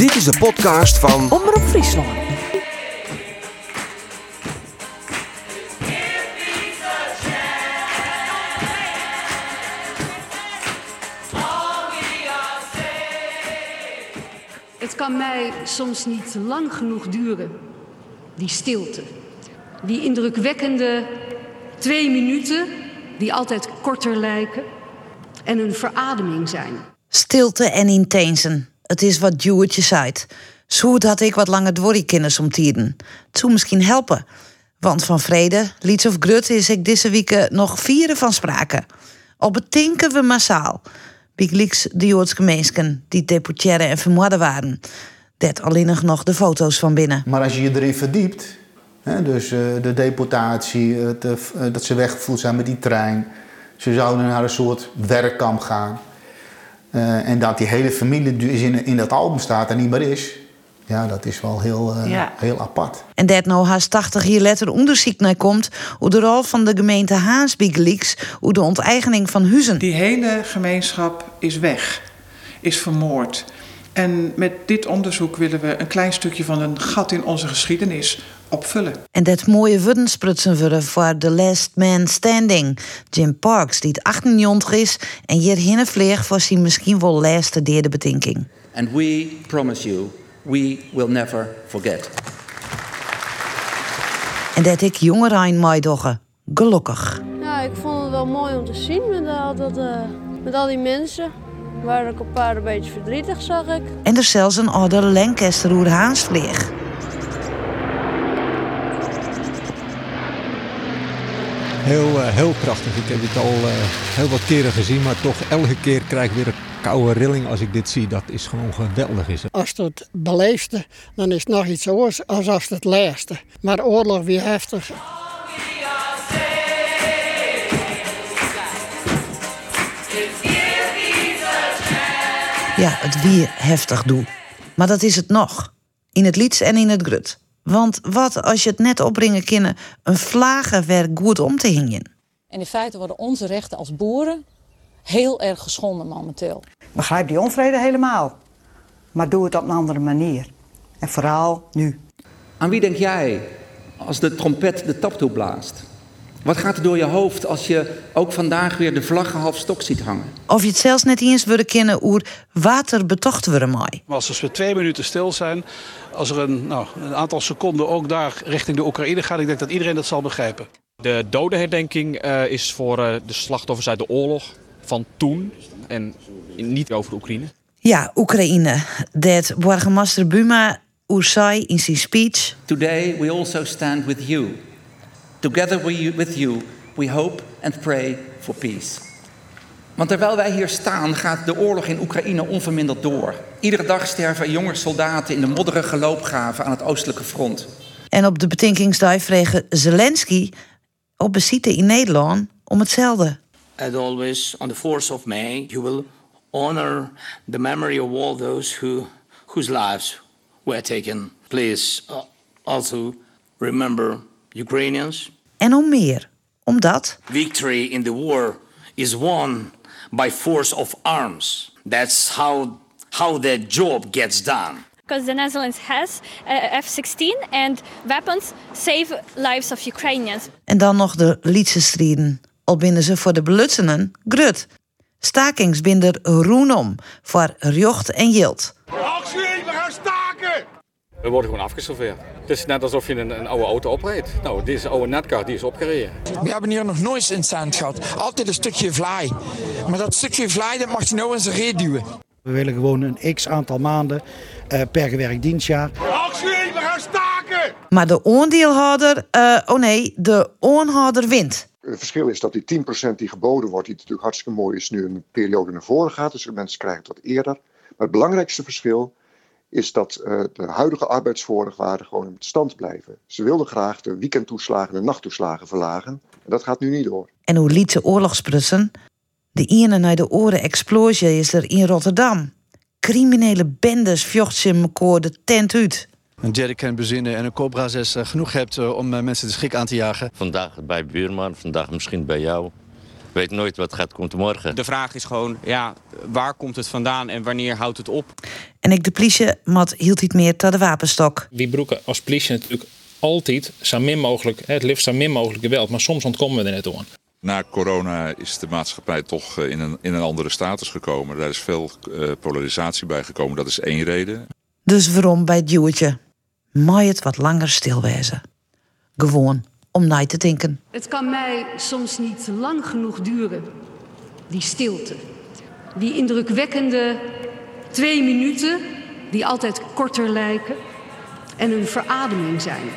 Dit is de podcast van Omroep Friesland. Het kan mij soms niet lang genoeg duren, die stilte. Die indrukwekkende twee minuten, die altijd korter lijken en een verademing zijn. Stilte en intensen. Het is wat Juwetje zei. Zo had ik wat langer dworriekennis om tieren. Het zou misschien helpen. Want van vrede, lieds of grut, is ik deze week nog vieren van sprake. Al betinken we massaal. Bigliks de Joodse meesken die deporteren en vermoorden waren. Dat alleen nog de foto's van binnen. Maar als je je erin verdiept, hè, dus eh, de deportatie, het, eh, dat ze weggevoerd zijn met die trein. Ze zouden naar een soort werkkamp gaan. Eh, en dat die hele familie dus in, in dat album staat en niet meer is. Ja, dat is wel heel, eh, Ja. heel apart. En dat nou haast 80 jaar later onderzoek naar komt... hoe de rol van de gemeente Haas Bigliks... hoe de onteigening van huizen. Die hele gemeenschap is weg, is vermoord. En met dit onderzoek willen we een klein stukje van een gat in onze geschiedenis opvullen. En dat mooie woordensprutsen worden voor The Last Man Standing. Jim Parks, die het 98 is en hier hinnenvleeg voor zijn misschien wel laatste derde betinking. And we promise you, we will never forget. En dat ik jonge Rijn. Gelukkig. Ja, ik vond het wel mooi om te zien met al, dat, eh, met al die mensen. Waar ik een paar een beetje verdrietig, zag ik. En er zelfs een oude Lancaster oer Haansvleeg. Heel, eh, heel prachtig. Ik heb dit al eh, heel wat keren gezien, maar toch elke keer krijg ik weer een koude rilling als ik dit zie. Dat is gewoon geweldig. Is het. Als het beleefde, dan is het nog iets anders als als het laatste. Maar oorlog weer heftig. Ja, het wie heftig doe. Maar dat is het nog. In het lieds en in het grut. Want wat als je het net opbrengen kunnen, een vlagen werk goed om te hingen. En in feite worden onze rechten als boeren heel erg geschonden momenteel. Begrijp die onvrede helemaal. Maar doe het op een andere manier. En vooral nu. Aan wie denk jij als de trompet de taptoe blaast? Wat gaat er door je hoofd als je ook vandaag weer de vlaggen half stok ziet hangen? Of je het zelfs net eens willen kennen oer water betocht worden mooi. Maar als we twee minuten stil zijn, als er een, nou, een aantal seconden ook daar richting de Oekraïne gaat, ik denk dat iedereen dat zal begrijpen. De dodenherdenking eh, is voor eh, de slachtoffers uit de oorlog van toen en niet over de Oekraïne. Ja, Oekraïne. Dat burgemeester Buma oer zei in zijn speech. Today we also stand with you. Together we, with you, we hope and pray for peace. Want terwijl wij hier staan, gaat de oorlog in Oekraïne onverminderd door. Iedere dag sterven jonge soldaten in de modderige loopgraven aan het oostelijke front. En op de betinkingsdag vregen Zelensky op visite in Nederland om hetzelfde. As always, on the 4th of May, you will honor the memory of all those who, whose lives were taken. Please uh, also remember Ukrainians. En om meer. Omdat Victory in the war is won by force of arms. That's how, how the job gets done. because the Netherlands has uh, F-16 and weapons save lives of Ukrainians. En dan nog de Lietse striden. Al binnen ze voor de belutsenen grut. Stakingsbinder Roenom voor Rjocht en Jilt. Actie! We worden gewoon afgeserveerd. Het is net alsof je een, een oude auto oprijdt. Nou, deze oude netcar die is opgereden. We hebben hier nog nooit een cent gehad. Altijd een stukje vlaai. Maar dat stukje vlaai dat mag je nou in zijn reet duwen. We willen gewoon een x aantal maanden eh, per gewerkt dienstjaar. Actie, we gaan staken! Maar de oordeelhouder, eh, oh nee, de oorhouder wint. Het verschil is dat die 10% die geboden wordt, die natuurlijk hartstikke mooi is, nu een periode naar voren gaat. Dus mensen krijgen het wat eerder. Maar het belangrijkste verschil is dat eh, de huidige arbeidsvoorwaarden gewoon in stand blijven. Ze wilden graag de weekendtoeslagen en nachttoeslagen verlagen. En dat gaat nu niet door. En hoe Lietse oorlogsprutsen? De ene naar de oren explosie is er in Rotterdam. Criminele bendes vjocht elkaar de tent uit. een jerrycan benzine en een Cobra 6 genoeg hebt eh, om eh, mensen de schrik aan te jagen. Vandaag bij buurman, vandaag misschien bij jou. Weet nooit wat gaat komt morgen. De vraag is gewoon, ja, waar komt het vandaan en wanneer houdt het op? En ik de politie, mat hield niet meer tot de wapenstok. We broeken als politie natuurlijk altijd zo min mogelijk, het liefst zo min mogelijk geweld. Maar soms ontkomen we er net aan. Na corona is de maatschappij toch eh, in een, in een andere status gekomen. Daar is veel uh, polarisatie bij gekomen. Dat is één reden. Dus waarom bij het duwtje? Mooi het wat langer stilwezen. Gewoon om na te denken. Het kan mij soms niet lang genoeg duren, die stilte. Die indrukwekkende twee minuten, die altijd korter lijken en een verademing zijn.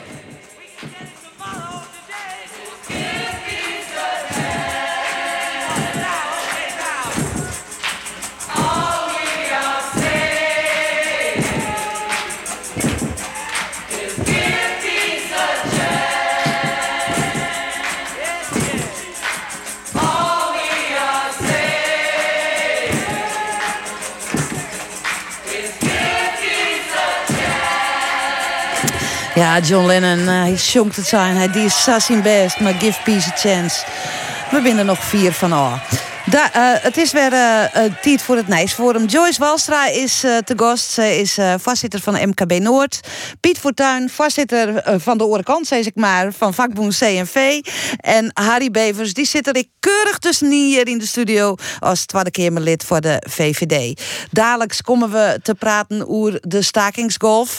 Ja, John Lennon, uh, hij zongt het zijn. Hij die is zijn best, maar give peace a chance. We binnen nog vier van al. Uh, het is weer uh, tijd voor het Nijsforum. Joyce Walstra is te gast. Ze is voorzitter van MKB Noord. Piet Fortuyn, voorzitter van de orenkant, zeg ik maar, van vakboen CNV. En Harry Bevers, die zit er keurig tussen hier in de studio als tweede Kamerlid voor de VVD. Dadelijk komen we te praten over de stakingsgolf.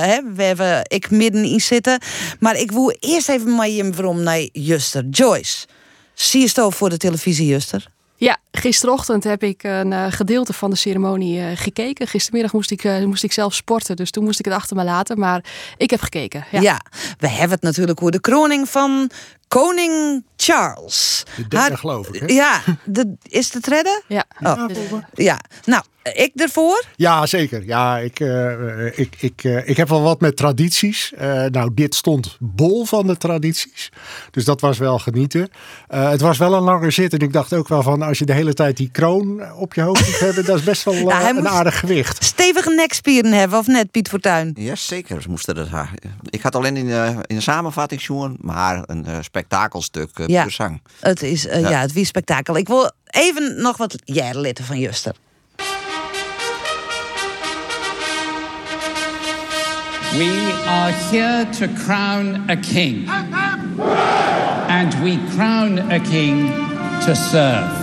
hè, we hebben ik midden in zitten. Maar ik wil eerst even met je naar Juster. Joyce, zie je het voor de televisie, Juster? Ja, gisterochtend heb ik een uh, gedeelte van de ceremonie uh, gekeken. Gistermiddag moest ik, uh, moest ik zelf sporten, dus toen moest ik het achter me laten. Maar ik heb gekeken. Ja, ja we hebben het natuurlijk over de kroning van koning Charles. De derde, Haar, geloof ik. Hè? Ja, de, is het redden? Ja. Oh. ja. Nou, ik ervoor? Ja, zeker. Ja, ik, uh, ik, ik, uh, ik heb wel wat met tradities. Uh, nou, dit stond bol van de tradities. Dus dat was wel genieten. het was wel een lange zit. En ik dacht ook wel van, als je de hele tijd die kroon op je hoofd moet hebben, dat is best wel ja, een aardig gewicht. Stevige nekspieren hebben, of net, Piet Fortuyn? Ja, zeker moesten dat haar. Ik had alleen in, in de samenvatting zien, maar een spektakelstuk ja, puur zang. Het is, ja. ja, het wie spektakel. Ik wil even nog wat jaren van Juster. We are here to crown a king. And we crown a king to serve.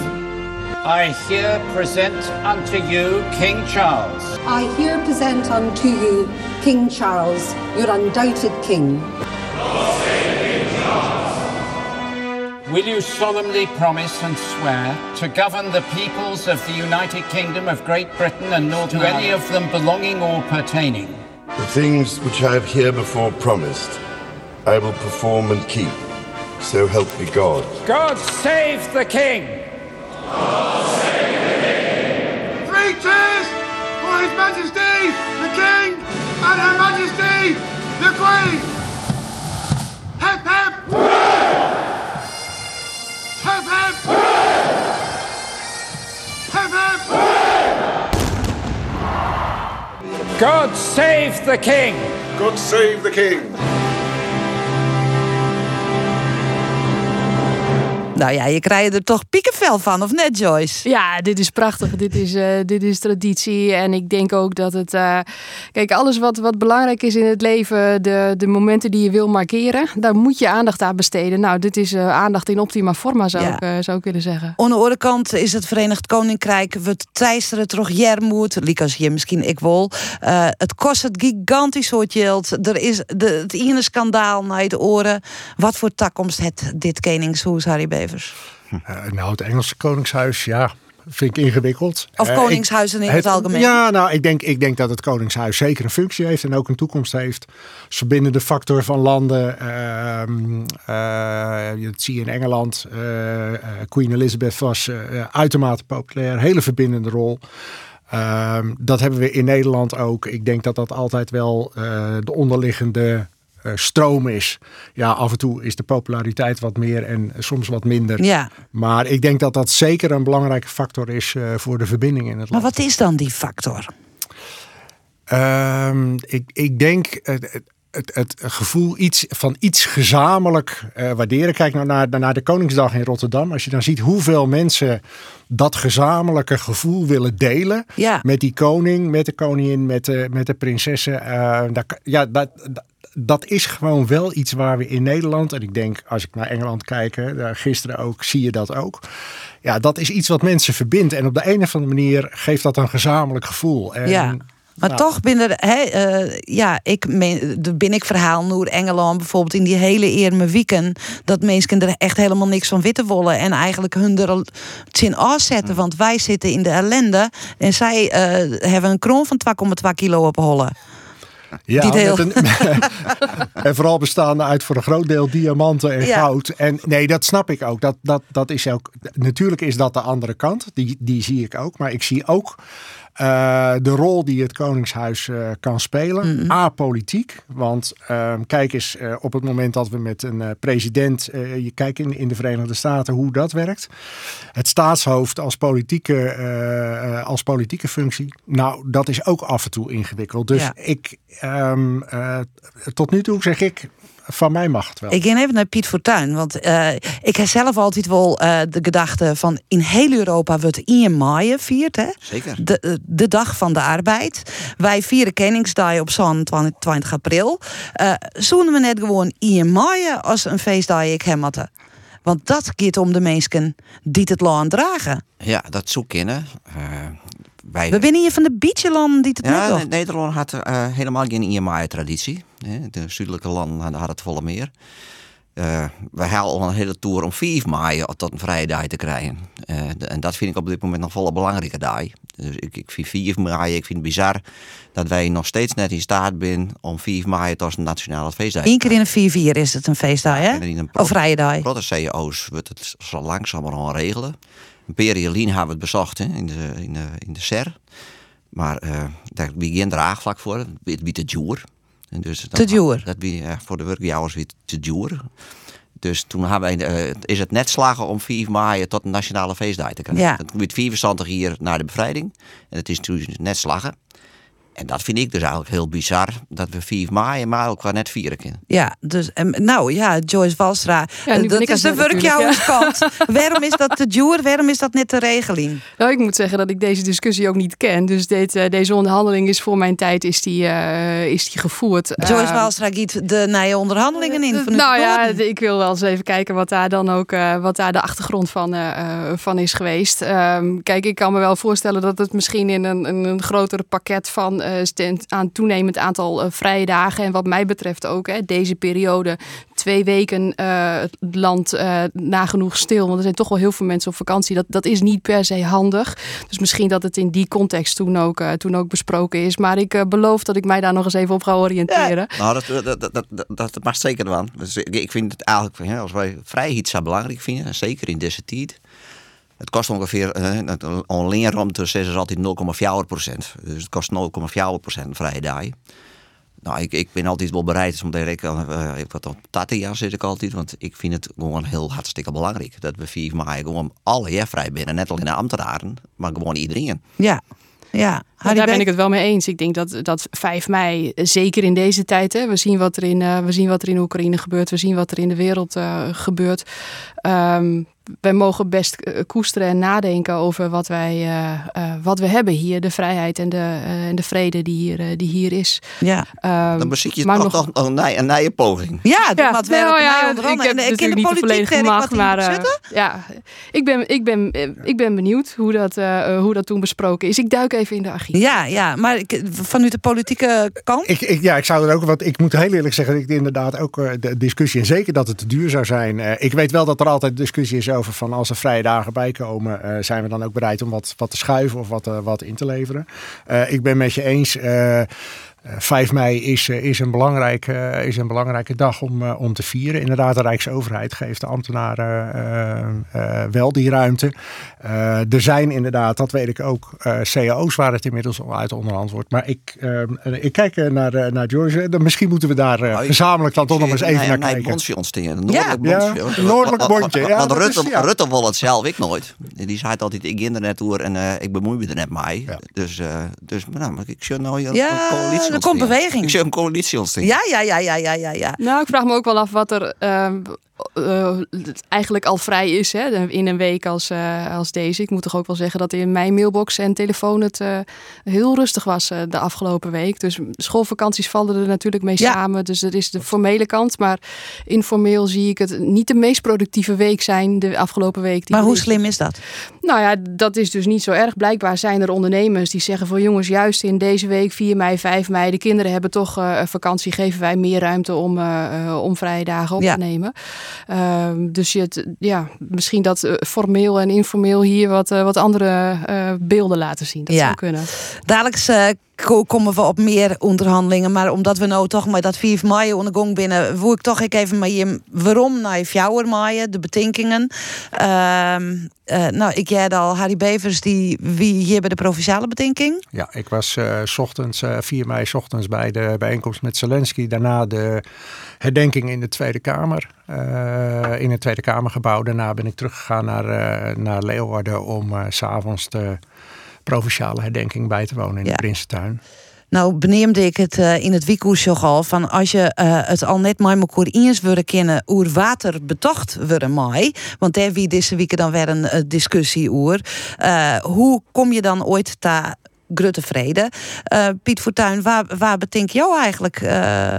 I here present unto you King Charles. I here present unto you King Charles, your undoubted king. Will you solemnly promise and swear to govern the peoples of the United Kingdom of Great Britain and Northern to any of them belonging or pertaining? The things which I have herebefore promised, I will perform and keep. So help me God. God save the King! God save the King! Three cheers for His Majesty, the King, and Her Majesty, the Queen! Hip hip! Hip God save the King! God save the King! Nou ja, je krijgt er toch piekenvel van, of net, Joyce? Ja, dit is prachtig. dit, is, uh, dit is traditie. En ik denk ook dat het. Uh, kijk, alles wat, wat belangrijk is in het leven, de, de momenten die je wil markeren, daar moet je aandacht aan besteden. Nou, dit is uh, aandacht in optima forma, zou, ja. ik, zou ik willen zeggen. Aan de andere kant is het Verenigd Koninkrijk. We teisteren terug Jermoed. Likas je misschien ik wil. het kost het gigantisch soort geld. Er is de, het ene schandaal naar de oren. Wat voor takkomst het dit Koningshuis, Harry Uh, nou, het Engelse Koningshuis, ja, vind ik ingewikkeld. Of koningshuizen in het, algemeen? Ja, nou, ik denk, ik denk dat het koningshuis zeker een functie heeft en ook een toekomst heeft. Als verbindende factor van landen. Uh, uh, dat zie je in Engeland. Queen Elizabeth was uitermate populair, hele verbindende rol. Ehm, dat hebben we in Nederland ook. Ik denk dat dat altijd wel de onderliggende uh, stroom is. Ja, af en toe is de populariteit wat meer en soms wat minder. Ja. Maar ik denk dat dat zeker een belangrijke factor is uh, voor de verbinding in het land. Maar wat is dan die factor? Uh, ik, ik denk, het, het gevoel iets, van iets gezamenlijk uh, waarderen. Kijk nou naar, naar de Koningsdag in Rotterdam. Als je dan ziet hoeveel mensen dat gezamenlijke gevoel willen delen. Ja. Met die koning, met de koningin, met de, met de prinsessen. Uh, dat, ja, dat, dat is gewoon wel iets waar we in Nederland, en ik denk als ik naar Engeland kijk, hè, gisteren ook, zie je dat ook. Ja, dat is iets wat mensen verbindt. En op de een of andere manier geeft dat een gezamenlijk gevoel. En, ja. Maar nou, toch binnen, hè, uh, ja, ik ben ik verhaal Noor Engeland bijvoorbeeld in die hele eerme weekend dat mensen er echt helemaal niks van witten willen en eigenlijk hun er zin afzetten, want wij zitten in de ellende en zij uh, hebben een kroon van 2,2 kilo op hollen. Ja, een, en vooral bestaande uit voor een groot deel diamanten en Ja. goud. En nee, dat snap ik ook. Dat, dat, dat is ook. Natuurlijk is dat de andere kant. Die, die zie ik ook. Maar ik zie ook eh, de rol die het Koningshuis eh, kan spelen. Apolitiek. Want ehm, kijk eens, eh, op het moment dat we met een president. je kijkt in, in de Verenigde Staten hoe dat werkt. Het staatshoofd als politieke, als politieke functie. Nou, dat is ook af en toe ingewikkeld. Dus Ja. ik, eh, tot nu toe zeg ik, van mij mag het wel. Ik ga even naar Piet Fortuyn, want eh, ik heb zelf altijd wel eh, de gedachte van in heel Europa wordt 1 mei viert, hè? Zeker. De, eh, de dag van de arbeid. Wij vieren Koningsdag op zo'n 20 april. Eh zoenen we net gewoon 1 mei als een feestdag ik hem hadden? Want dat gaat om de mensen die het land dragen. Ja, dat zoek kennen. Eh, wij, We zijn hier van de beachlanden die het ja, Nederland had eh, helemaal geen IMAI-traditie. De zuidelijke landen hadden het volle meer. Eh wij halen al een hele tour om 4 mei tot een vrije dag te krijgen. Eh, de- en dat vind ik op dit moment nog volle belangrijke dag. Dus ik, ik vind 4 mei, ik vind het bizar dat wij nog steeds net in staat zijn om 4 mei tot een nationale feestdag te Eén keer in een 4-4 is het een feestdag, hè? Of vrije dag. Grote CEO's wordt het zo langzamerhand regelen. Imperialien hebben we het bezocht hè, in, de, in, de, in de SER. Maar eh daar wie geen draagvlak voor. Het biedt te duur. En dus Te duur? Dat wie eh, voor de werkjouwers weer te duur. Dus toen hebben wij, eh, is het net slagen om 4 mei tot een nationale feestdag te krijgen. Ja. Het wordt 24 hier naar de bevrijding. En het is toen net slagen. En dat vind ik dus eigenlijk heel bizar. Dat we 4 mei maar ook wel net vieren kunnen. Ja, dus nou ja, Joyce Walstra, Ja, eh, dat is de werkjouwerskant. Waarom is dat te duur? Waarom is dat net de regeling? Nou, ik moet zeggen dat ik deze discussie ook niet ken. Dus dit, eh, deze onderhandeling is voor mijn tijd is die, eh, is die gevoerd. Joyce Eh, Walstra giet de nieuwe onderhandelingen in. Van nou ja, ik wil wel eens even kijken wat daar dan ook eh, wat daar de achtergrond van, van is geweest. Ehm, kijk, ik kan me wel voorstellen dat het misschien in een, een, een groter pakket van aan toenemend aantal eh, vrije dagen. En wat mij betreft ook hè, deze periode, twee weken eh, het land eh, nagenoeg stil. Want er zijn toch wel heel veel mensen op vakantie. Dat, dat is niet per se handig. Dus misschien dat het in die context toen ook, eh, toen ook besproken is. Maar ik eh, beloof dat ik mij daar nog eens even op ga oriënteren. Nou, dat, dat, dat, dat, dat, mag zeker wel. Dus ik, ik vind het eigenlijk, als wij vrijheid zo belangrijk vinden, en zeker in deze tijd. Het kost ongeveer, eh, een leenruimte is altijd 0,4 procent. Dus het kost 0,4 procent vrije dag. Nou, ik, ik ben altijd wel bereid om daar ik, eh, ik wat op 80 jaar zit ik altijd, want ik vind het gewoon heel hartstikke belangrijk dat we 4 mei gewoon alle jaar vrij binnen, net alleen de ambtenaren, maar gewoon iedereen. Ja, ja. Daar ben ik het wel mee eens. Ik denk dat, dat 5 mei, eh, zeker in deze tijd, hè, we, zien wat er in, eh, we zien wat er in Oekraïne gebeurt, we zien wat er in de wereld eh, gebeurt. Ehm, wij mogen best eh, koesteren en nadenken over wat, wij, eh, eh, wat we hebben hier, de vrijheid en de, eh, en de vrede die hier, die hier is. Ja. Ehm, Dan bezit je maar toch nog een, een, poging. Ja, dat Ja, wat wij nou ja, ik heb En natuurlijk de niet de politiek volledige maar ja, ik ben, ik, ben, ik ben benieuwd hoe dat, eh, hoe dat toen besproken is. Ik duik even in de archief. Ja, ja, maar ik, vanuit de politieke kant. Ik, ik, ja, ik zou er ook, want ik moet heel eerlijk zeggen, dat ik inderdaad ook de discussie, en zeker dat het te duur zou zijn. eh, ik weet wel dat er altijd discussie is over van als er vrije dagen bij komen, eh, zijn we dan ook bereid om wat, wat te schuiven of wat, eh, wat in te leveren. Eh, ik ben met je eens. Eh, eh, 5 mei is, eh, is, een belangrijke, eh, is een belangrijke dag om, om te vieren. Inderdaad, de Rijksoverheid geeft de ambtenaren wel die ruimte. Eh, er zijn inderdaad, dat weet ik ook, eh cao's waar het inmiddels al uit onderhand wordt. Maar ik, eh, ik kijk naar, naar George. Dan misschien moeten we daar gezamenlijk dan toch nog eens even naar kijken. bondje ontstaan. Een Ja. noordelijk Ja, bondje. een noordelijk bondje. Ja, Want Rutte, is- ja. Rutte wil het zelf ik nooit. Die zei altijd, ik ging er net door en eh, ik bemoei me er net mee. Dus, eh, dus nou, maar ik zie nou Ja, een coalitie er komt beweging. Ik zie een coalitie ontstaan. Ja, ja, ja, ja, ja, ja, ja. Nou, ik vraag me ook wel af wat er ehm, eh, eigenlijk al vrij is hè, in een week als, eh, als deze. Ik moet toch ook wel zeggen dat in mijn mailbox en telefoon het eh, heel rustig was de afgelopen week. Dus schoolvakanties vallen er natuurlijk mee Ja. samen. Dus dat is de formele kant. Maar informeel zie ik het niet de meest productieve week zijn de afgelopen week. die Maar hoe slim is dat? Nou ja, dat is dus niet zo erg. Blijkbaar zijn er ondernemers die zeggen van jongens, juist in deze week 4 mei, 5 mei, de kinderen hebben toch vakantie, geven wij meer ruimte om, om vrije dagen op Ja. te nemen. Ehm, dus je het, ja, misschien dat eh, formeel en informeel hier wat, eh, wat andere eh, beelden laten zien. Dat Ja. zou kunnen. Dadelijk komen we op meer onderhandelingen. Maar omdat we nou toch met dat 4 mei onder gang binnen, wil ik toch even met je waarom naar Fjouwer maaien, de betinkingen. Ehm, eh, nou, ik jij al Harry Bevers, die wie hier bij de provinciale betinking. Ja, ik was eh, 's ochtends, eh 4 mei 's ochtends bij de bijeenkomst met Zelensky. Daarna de herdenking in de Tweede Kamer. eh, in het Tweede Kamergebouw. Daarna ben ik teruggegaan naar, eh, naar Leeuwarden om eh, s s'avonds de provinciale herdenking bij te wonen in Ja. de Prinsentuin. Nou, beneemde ik het eh, in het weekoers al van als je eh, het al net met elkaar eens willen kennen oer water betocht worden mij, want daar wie deze week dan weer een eh, discussie oer. Hoe kom je dan ooit ta grutte vrede? Piet Fortuyn, waar, waar betink jou eigenlijk uh,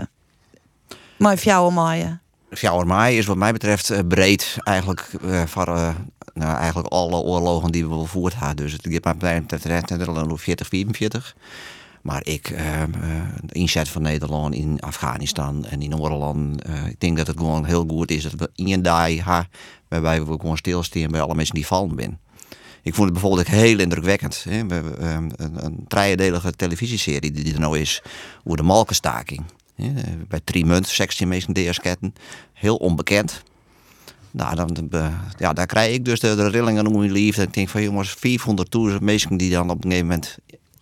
mijn fjouwen maaien? Fjouwermaai is wat mij betreft eh, breed eigenlijk eh, voor eh, nou, eigenlijk alle oorlogen die we gevoerd hebben. Dus het gaat mij betreft Nederland 40, 44. Maar ik, de inzet van Nederland in Afghanistan en in Oorlog, eh, ik denk dat het gewoon heel goed is dat we één dag hebben waarbij we gewoon stilstaan bij alle mensen die vallen zijn. Ik vond het bijvoorbeeld heel indrukwekkend. Hè? We, we, eh, een, een driedelige televisieserie die er nou is over de malkenstaking. Bij Trimunt, 16 mensen deersketten. Heel onbekend. Nou, dan, eh, ja, daar krijg ik dus de, de rillingen om mijn liefde. Ik denk van jongens, 400.000 mensen die dan op een gegeven moment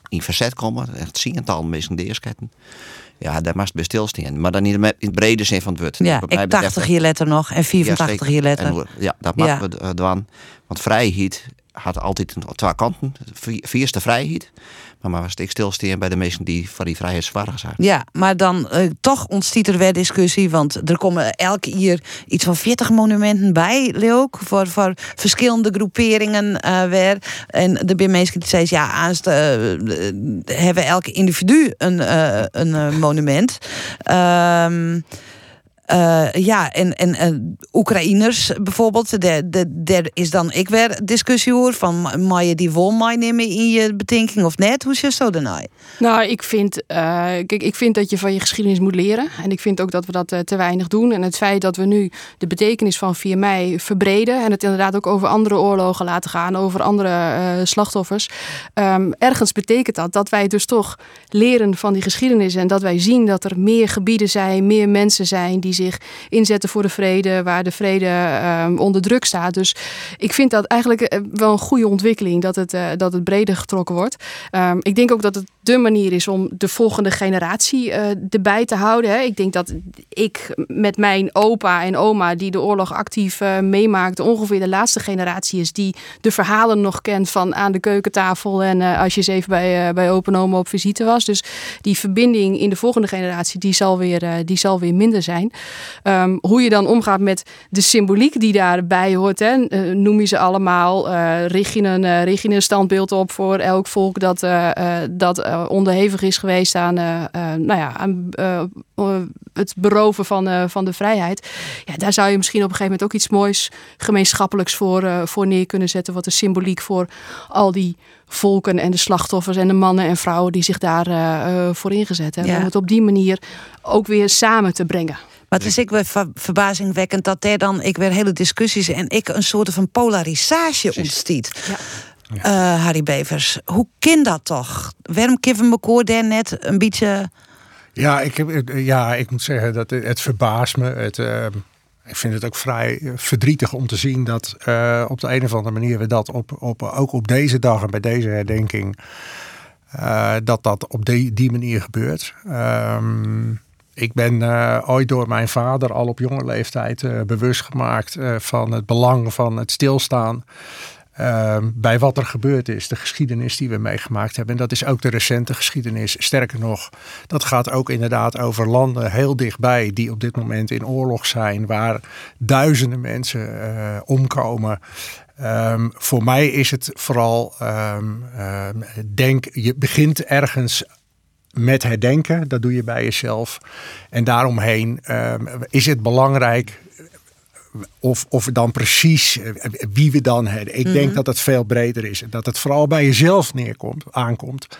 in verzet komen. Echt tiental mensen deersketten. Ja, daar mag bij stilstaan. Maar dan niet in het brede zin van het woord. Ja, ik betreft- 80 jaar later nog en 84 zeker. jaar later. En hoe- ja, dat mag Ja. we uh, doen. Want vrijheid had altijd twee kanten. Vi- Vierste vrijheid. Maar maar was ik bij de mensen die van die vrijheid zwaar zijn. Ja, maar dan eh, toch ontstiet er weer discussie. Want er komen elke jaar iets van 40 monumenten bij, Leok. Voor, voor verschillende groeperingen eh weer. En zijn mensen die zeggen, ja, aanst eh, hebben elke individu een, een monument. Ehm eh, ja, en, en, en Oekraïners bijvoorbeeld, daar is dan ik weer discussie over van mag je die wol meenemen in je betinking of net? Hoe je zo daarna? Nou, ik vind, kijk, ik vind dat je van je geschiedenis moet leren. En ik vind ook dat we dat eh, te weinig doen. En het feit dat we nu de betekenis van 4 mei verbreden. En het inderdaad ook over andere oorlogen laten gaan, over andere slachtoffers. Ehm, ergens betekent dat dat wij dus toch leren van die geschiedenis. En dat wij zien dat er meer gebieden zijn, meer mensen zijn die zich inzetten voor de vrede, waar de vrede ehm, onder druk staat. Dus ik vind dat eigenlijk eh, wel een goede ontwikkeling dat het, eh, dat het breder getrokken wordt. Ehm, ik denk ook dat het de manier is om de volgende generatie eh, erbij te houden. Hè. Ik denk dat ik met mijn opa en oma, die de oorlog actief eh, meemaakten, ongeveer de laatste generatie is die de verhalen nog kent van aan de keukentafel en eh, als je eens even bij, bij opa en oma op visite was. Dus die verbinding in de volgende generatie, die zal weer, die zal weer minder zijn. Ehm, hoe je dan omgaat met de symboliek die daarbij hoort, hè, noem je ze allemaal. richt, je een, een standbeeld op voor elk volk dat, dat onderhevig is geweest aan, eh, eh, nou ja, aan eh, eh, het beroven van, eh, van de vrijheid. Ja, daar zou je misschien op een gegeven moment ook iets moois gemeenschappelijks voor, eh, voor neer kunnen zetten. Wat de symboliek voor al die volken en de slachtoffers en de mannen en vrouwen die zich daar eh, eh, voor ingezet hebben. Ja. Om het op die manier ook weer samen te brengen. Maar het is ik weer ver- verbazingwekkend dat er dan ik weer hele discussies en ik een soort van polarisatie ontstiet. Eh, Harry Bevers, hoe kan dat toch? Waarom we elkaar daar net een beetje. Ja, ik, heb, eh, ja, ik moet zeggen dat het, het verbaast me. Het, eh, ik vind het ook vrij eh, verdrietig om te zien dat eh, op de een of andere manier we dat op, op, ook op deze dag en bij deze herdenking, eh, dat dat op die, die manier gebeurt. Ehm, ik ben eh, ooit door mijn vader al op jonge leeftijd eh, bewust gemaakt eh, van het belang van het stilstaan ehm, bij wat er gebeurd is, de geschiedenis die we meegemaakt hebben. En dat is ook de recente geschiedenis. Sterker nog, dat gaat ook inderdaad over landen heel dichtbij die op dit moment in oorlog zijn, waar duizenden mensen eh, omkomen. Ehm, voor mij is het vooral, ehm, denk, je begint ergens met herdenken, dat doe je bij jezelf. En daaromheen is het belangrijk of, of dan precies eh, wie we dan hebben. Ik denk mhm. dat het veel breder is. En dat het vooral bij jezelf neerkomt, aankomt.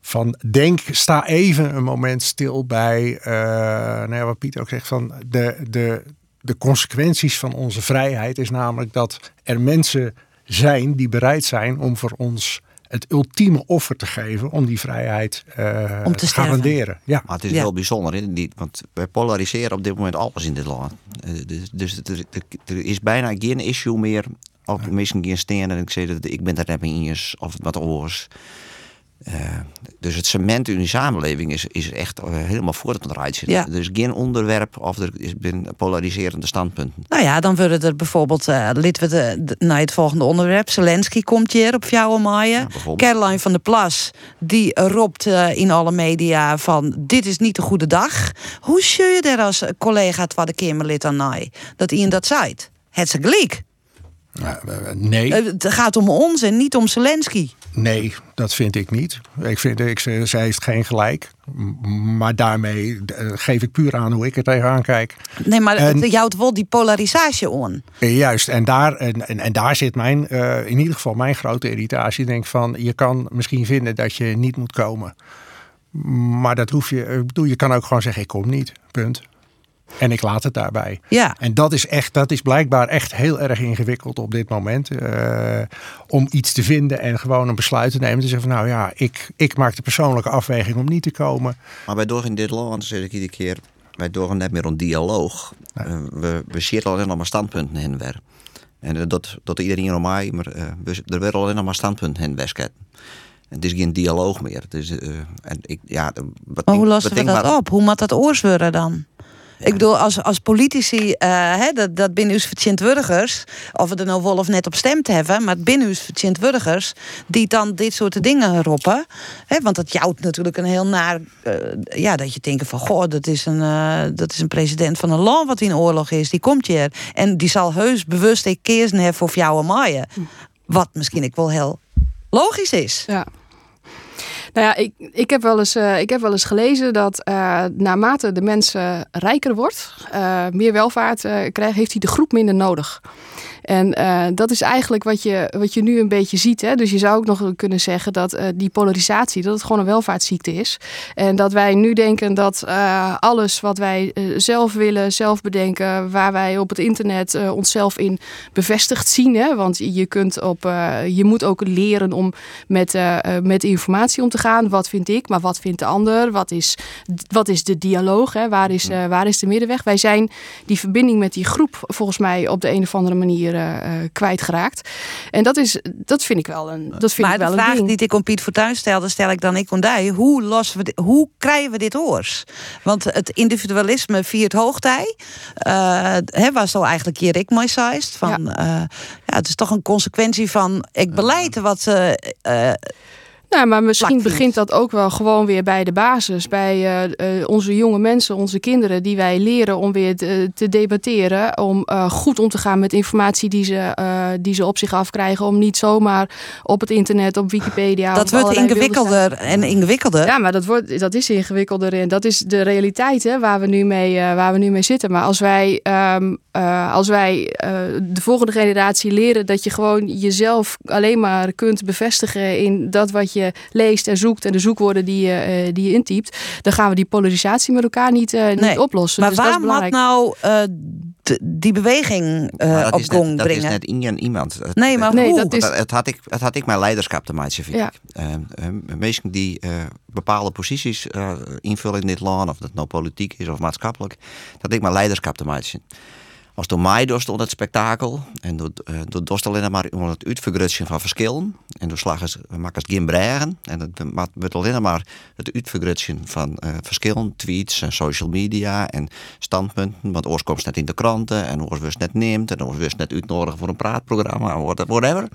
Van denk, sta even een moment stil bij, uh, nou ja, wat Piet ook zegt, van de, de, de consequenties van onze vrijheid is namelijk dat er mensen zijn die bereid zijn om voor ons het ultieme offer te geven om die vrijheid uh, om te, garanderen. Ja. Maar het is heel bijzonder, hè? Die, want wij polariseren op dit moment alles in dit land. Uh, dus, dus er, er, is bijna geen issue meer. Of misschien geen steen en ik zeg dat ik ben er net mee eens of wat oors. Uh, dus het cement in de samenleving is, is echt uh, helemaal voortgedraaid. Ja. Er is geen onderwerp of er is polariserende standpunten. Nou ja, dan worden er bijvoorbeeld, uh, lid we de, naar het volgende onderwerp. Zelensky komt hier op jouw maaien. Ja, Caroline van der Plas, die roept in alle media van dit is niet een goede dag. Hoe zul je daar als collega Tweede Kamerlid aan naai? Dat Ian dat zei? Het is gelijk. Nee. Het gaat om ons en niet om Zelensky. Nee, dat vind ik niet. Ik vind, ik, zij heeft geen gelijk. Maar daarmee eh, geef ik puur aan hoe ik er tegenaan kijk. Nee, maar en, je houdt wel die polarisatie on. Juist, en daar, en, en, daar zit mijn, uh, in ieder geval mijn grote irritatie. Ik denk van, je kan misschien vinden dat je niet moet komen. Maar dat hoef je, ik bedoel, je kan ook gewoon zeggen, ik kom niet, punt. En ik laat het daarbij. Ja. En dat is echt, dat is blijkbaar echt heel erg ingewikkeld op dit moment. Uh, om iets te vinden en gewoon een besluit te nemen. Te zeggen van nou ja, ik, ik maak de persoonlijke afweging om niet te komen. Maar wij door in dit land, zeg ik iedere keer, wij door net meer een dialoog. Uh, we, we zitten alleen nog maar standpunten in weer. En dat, dat iedereen om mij, maar uh, we, er werden alleen nog maar standpunten in wesket. Het is geen dialoog meer. Het is, en ik, ja, wat maar hoe lossen we dat op? Hoe moet dat oorswurren dan? Ik bedoel, als, als politici, uh, hè, dat, dat binnen burgers, of we er nou wel of net op stemd hebben, maar binnen burgers, die dan dit soort dingen roepen. Want dat jouwt natuurlijk een heel naar, uh, ja, dat je denkt van, goh, dat is, een, uh, dat is een president van een land wat in oorlog is, die komt hier. En die zal heus bewust een keersen hebben voor jou en maaien. Wat misschien ik wel heel logisch is. Ja. Nou ja, ik, ik, heb, wel eens, uh, ik heb wel eens gelezen dat uh, naarmate de mensen rijker wordt, uh, meer welvaart krijgt, heeft hij de groep minder nodig. En uh, dat is eigenlijk wat je, wat je nu een beetje ziet. Hè? Dus je zou ook nog kunnen zeggen dat uh, die polarisatie, dat het gewoon een welvaartsziekte is. En dat wij nu denken dat uh, alles wat wij zelf willen, zelf bedenken, waar wij op het internet onszelf in bevestigd zien. Hè? Want je, kunt op, je moet ook leren om met, met informatie om te gaan. Wat vind ik, maar wat vindt de ander? Wat is, wat is de dialoog? Hè? Waar, is, waar is de middenweg? Wij zijn die verbinding met die groep volgens mij op de een of andere manier uh, kwijtgeraakt. En dat, is, dat vind ik wel een dat vind maar ik wel de vraag ding. die ik om Piet Fortuyn stelde, stel ik dan ik ondij. Hoe, lossen we hoe krijgen we dit oors? Want het individualisme viert hoogtij. Uh, he, was al eigenlijk hier ik mooi Van, ja. Uh, ja, het is toch een consequentie van ik beleid wat... Nou, maar misschien begint dat ook wel gewoon weer bij de basis. Bij uh, uh, onze jonge mensen, onze kinderen, die wij leren om weer te, te debatteren. Om uh, goed om te gaan met informatie die ze, die ze op zich afkrijgen. Om niet zomaar op het internet, op Wikipedia. Dat wordt ingewikkelder en ingewikkelder. Ja, maar dat, wordt, dat is ingewikkelder. En dat is de realiteit hè, waar, we nu mee, waar we nu mee zitten. Maar als wij, um, als wij de volgende generatie leren dat je gewoon jezelf alleen maar kunt bevestigen in dat wat je je leest en zoekt en de zoekwoorden die je, uh, die je intypt, dan gaan we die polarisatie met elkaar niet, uh, niet nee. oplossen. Maar dus waarom dat is nou uh, die beweging op gang brengen? Dat is net in iemand. Nee, maar nee, hoe? Dat is... het, het, had ik, het had ik mijn leiderschap te maken, vind ja. ik. mensen die bepaalde posities invullen in dit land, of dat nou politiek is of maatschappelijk, dat ik mijn leiderschap te maken Als door mij onder het spektakel. En door, uh, door dorst alleen maar onder het uitvergrutsen van verschillen. En door slag we maken het geen bregen. En het wordt alleen maar het uitvergrutsen van uh, verschillen. Tweets en social media en standpunten. Want oors komt net in de kranten. En oors wist net neemt. En oors wist net uitnodigen voor een praatprogramma. Whatever.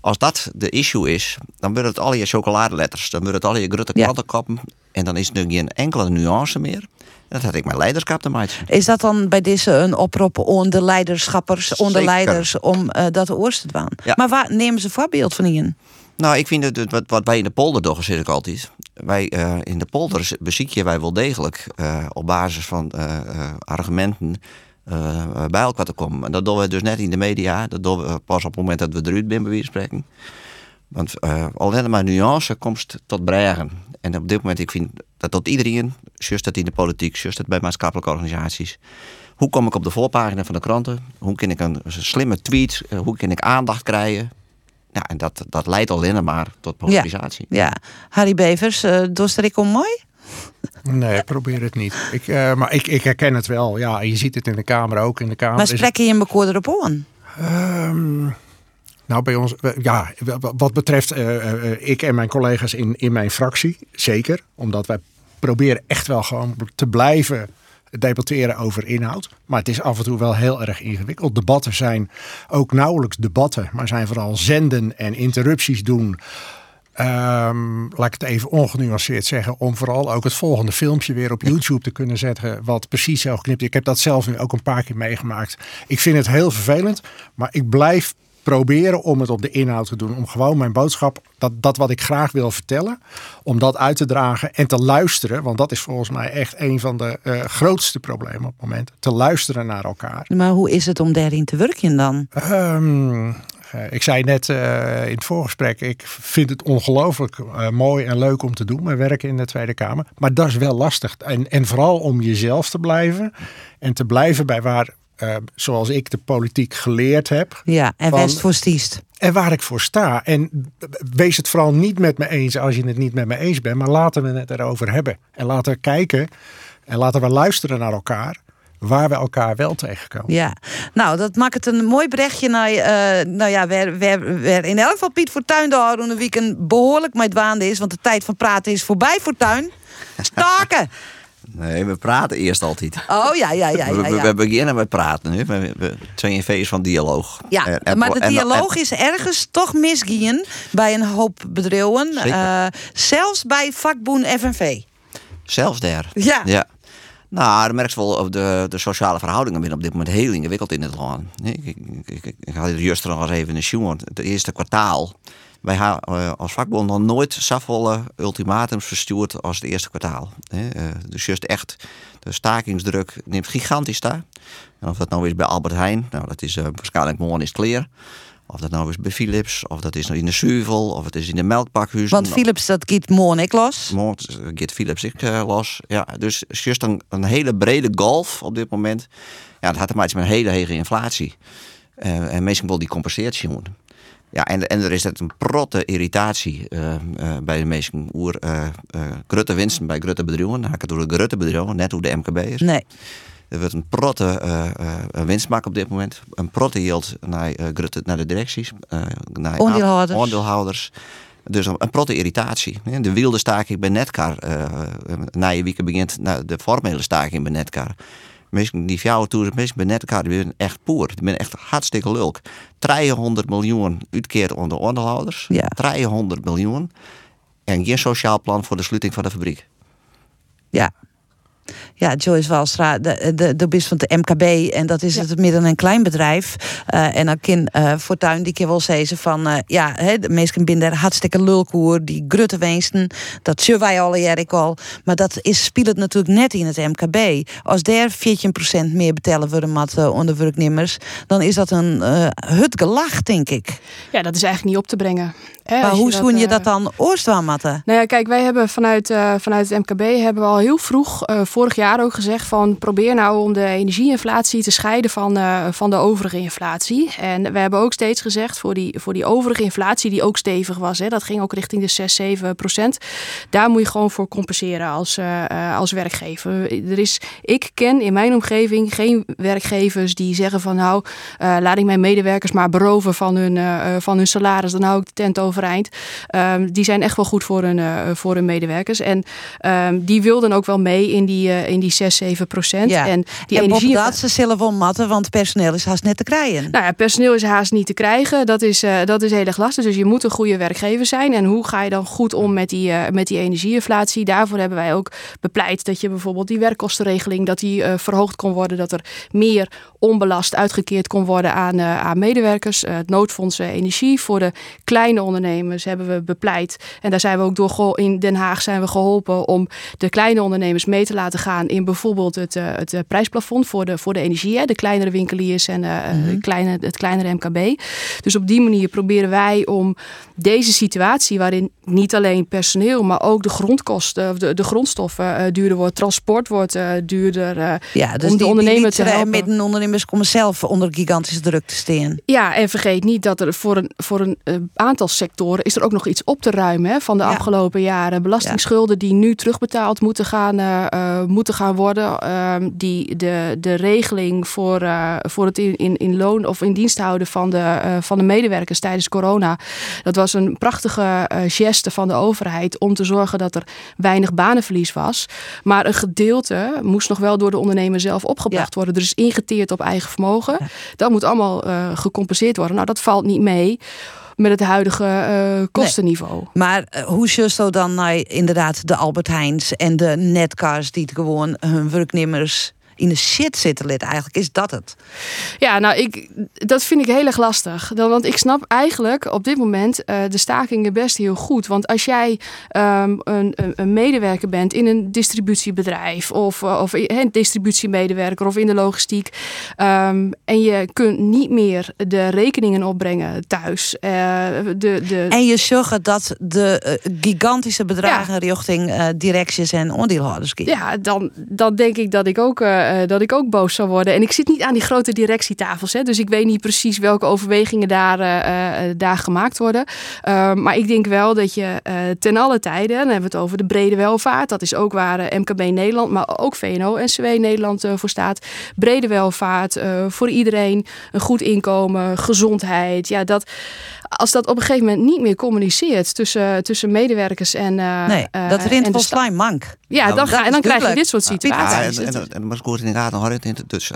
Als dat de issue is, dan worden het al je chocoladeletters. Dan worden het al je grote krantenkoppen. En dan is er geen enkele nuance meer. Dat had ik mijn leiderschap te maken. Is dat dan bij deze een oproep aan de leiderschappers, onder leiders, om uh, dat oors te doen? Ja. Maar waar nemen ze voorbeeld van in? Nou, ik vind het wat, wat wij in de polder doen, zeg ik altijd. Wij uh, in de polder bezieken wij wel degelijk uh, op basis van argumenten bij elkaar te komen. En dat doen we dus net in de media. Dat doen we pas op het moment dat we eruit zijn, bij spreken. Want alleen maar nuance komt tot bregen. En op dit moment, ik vind dat tot iedereen, juist dat in de politiek, juist dat bij maatschappelijke organisaties. Hoe kom ik op de voorpagina van de kranten? Hoe kan ik een slimme tweet, hoe kan ik aandacht krijgen? Ja, en dat, dat leidt alleen maar tot polarisatie. Ja, ja. Harry Bevers, uh, doe ik om mooi? Nee, ik probeer het niet. Ik, uh, maar ik, ik herken het wel. Ja, je ziet het in de Kamer ook. In de Kamer maar spreken je in elkaar erop aan? Um, nou, bij ons, ja, wat betreft uh, uh, ik en mijn collega's in, in mijn fractie, zeker. Omdat wij proberen echt wel gewoon te blijven debatteren over inhoud. Maar het is af en toe wel heel erg ingewikkeld. Debatten zijn ook nauwelijks debatten, maar zijn vooral zenden en interrupties doen. Um, laat ik het even ongenuanceerd zeggen, om vooral ook het volgende filmpje weer op YouTube te kunnen zetten, wat precies zo geknipt. Ik heb dat zelf nu ook een paar keer meegemaakt. Ik vind het heel vervelend, maar ik blijf proberen om het op de inhoud te doen. Om gewoon mijn boodschap, dat, dat wat ik graag wil vertellen, om dat uit te dragen en te luisteren. Want dat is volgens mij echt een van de uh, grootste problemen op het moment. Te luisteren naar elkaar. Maar hoe is het om daarin te werken dan? Um, uh, ik zei net uh, in het voorgesprek, ik vind het ongelooflijk mooi en leuk om te doen, mijn werk in de Tweede Kamer. Maar dat is wel lastig. En, en vooral om jezelf te blijven en te blijven bij waar uh, zoals ik de politiek geleerd heb. Ja, en van, voor stiest. En waar ik voor sta. En wees het vooral niet met me eens als je het niet met me eens bent. Maar laten we het erover hebben. En laten we kijken en laten we luisteren naar elkaar. Waar we elkaar wel tegenkomen. Ja, nou, dat maakt het een mooi berichtje naar. Uh, nou ja, waar, waar, waar in elk geval Piet Fortuyn de een weekend behoorlijk met waande is. Want de tijd van praten is voorbij, Fortuyn. Staken! Nee, we praten eerst altijd. Oh ja, ja, ja. ja, We, we, we, beginnen met praten nu. We, we zijn in feest van dialoog. Ja, maar de dialoog is ergens toch misgien bij een hoop bedrijven. Uh, zelfs bij vakboen FNV. Zelfs daar? Ja. ja. Nou, dan merk je wel de, de sociale verhoudingen binnen op dit moment heel ingewikkeld in het land. Ik, ik, ik, ik, had het juist nog eens even in de show. Het eerste kwartaal wij hebben als vakbond nog nooit zoveel ultimatums verstuurd als het eerste kwartaal. Dus juist echt, de stakingsdruk neemt gigantisch daar. En of dat nou is bij Albert Heijn, nou dat is waarschijnlijk morgen is clear. Of dat nou is bij Philips, of dat is in de Suvel, of het is in de melkpakhuizen. Want Philips, dat gaat morgen ik los. Morgen gaat Philips ik uh, los. Ja, dus juist een, een, hele brede golf op dit moment. Ja, dat had te maken met een hele hoge inflatie. Uh, en meestal wil die compenseert zien. Ja, en, en er is het een protte irritatie uh, uh, bij de meesten oer uh, grote winsten bij grote bedrijven. Dan het door de grote bedrijven, net hoe de MKB is. Nee. Er wordt een protte winstmaak op dit moment. Een protte yield naar, grote, naar de directies. naar aandeelhouders. aandeelhouders. Dus een, protte irritatie. De wilde staking bij Netcar. na je weekend begint nou, de formele staking bij Netcar. Mensen die jouw toer, mensen bij Netcar, die zijn echt poer. Die zijn echt hartstikke leuk. 300 miljoen uitkeerd onder onderhouders. Ja. 300 miljoen. En geen sociaal plan voor de sluiting van de fabriek. Ja. Ja, Joyce Walstra, de, de, de bis van de MKB. En dat is ja. het midden- en klein bedrijf. Uh, en dan uh, Fortuin die keer wel zeggen van... Uh, ja, he, de mensen binnen hartstikke lulkoer. Die grutte wensten. Dat zullen wij alle jaren al. Maar dat is, speelt natuurlijk net in het MKB. Als daar 14% meer betalen worden met onder werknemers... dan is dat een hut gelach, denk ik. Ja, dat is eigenlijk niet op te brengen. Hè, maar hoe zoen je, je dat dan oorstwaanmatten? Nou ja, kijk, wij hebben vanuit, vanuit het MKB... hebben we al heel vroeg vorig jaar ook gezegd van probeer nou om de energieinflatie te scheiden van, uh, van de overige inflatie. En we hebben ook steeds gezegd voor die, voor die overige inflatie die ook stevig was, hè, dat ging ook richting de 6, 7 procent. Daar moet je gewoon voor compenseren als, uh, als werkgever. Er is, ik ken in mijn omgeving geen werkgevers die zeggen van nou laat ik mijn medewerkers maar beroven van hun, van hun salaris, dan hou ik de tent overeind. Um, die zijn echt wel goed voor hun, voor hun medewerkers. En um, die wilden ook wel mee in die, uh, in die 6, 7 procent. Ja. En die en energie. dat ze zelf ommatten, want personeel is haast net te krijgen. Nou ja, personeel is haast niet te krijgen. Dat is, uh, dat is heel erg lastig. Dus je moet een goede werkgever zijn. En hoe ga je dan goed om met die, uh, met die energieinflatie? Daarvoor hebben wij ook bepleit dat je bijvoorbeeld die werkkostenregeling dat die verhoogd kon worden. Dat er meer onbelast uitgekeerd kon worden aan, aan medewerkers. het noodfonds energie voor de kleine ondernemers hebben we bepleit. En daar zijn we ook door in Den Haag zijn we geholpen om de kleine ondernemers mee te laten gaan in bijvoorbeeld het, uh, het uh, prijsplafond voor de, voor de energie. Hè, de kleinere winkeliers en uh, mm-hmm. kleine, het kleinere MKB. Dus op die manier proberen wij om deze situatie waarin niet alleen personeel, maar ook de grondkosten, de, de grondstoffen duurder wordt, transport wordt duurder. ja, dus om de die, ondernemer die te helpen. Middenondernemers komen zelf onder gigantische druk te staan. Ja, en vergeet niet dat er voor een, voor een aantal sectoren is er ook nog iets op te ruimen hè, van de ja. afgelopen jaren. Belastingsschulden die nu terugbetaald moeten gaan, uh, moeten gaan worden. Uh, die de, de regeling voor, voor het in, in, in loon of in dienst houden van de, van de medewerkers tijdens corona. Dat was een prachtige geste van de overheid om te zorgen dat er weinig banenverlies was. Maar een gedeelte moest nog wel door de ondernemer zelf opgebracht ja. worden. Dus ingeteerd op eigen vermogen. Ja. Dat moet allemaal gecompenseerd worden. Nou, dat valt niet mee met het huidige uh, kostenniveau. Nee. Maar uh, hoe zo dan naar inderdaad de Albert Heijns en de netcars die gewoon hun werknemers in de shit zitten lid eigenlijk. Is dat het? Ja, nou, ik, dat vind ik heel erg lastig. Dan, want ik snap eigenlijk op dit moment uh, de stakingen best heel goed. Want als jij um, een, een, medewerker bent in een distributiebedrijf... of, of een distributiemedewerker of in de logistiek... Um, en je kunt niet meer de rekeningen opbrengen thuis. Uh, de, de... En je zorgt dat de gigantische bedragen ja. richting directies en aandeelhouders gaan. Ja, dan, dan denk ik dat ik ook uh, dat ik ook boos zou worden. En ik zit niet aan die grote directietafels, hè, dus ik weet niet precies welke overwegingen daar, uh, daar gemaakt worden. maar ik denk wel dat je ten alle tijden, dan hebben we het over de brede welvaart, dat is ook waar MKB Nederland, maar ook VNO-NCW Nederland voor staat. Brede welvaart voor iedereen, een goed inkomen, gezondheid. Ja, dat als dat op een gegeven moment niet meer communiceert tussen, tussen medewerkers en. Uh, nee, dat rint vol slijm mank. Ja, nou, dan, ga, en dan krijg je dit soort situaties. Ja, en, en, en, maar ik in de gaten houden, dus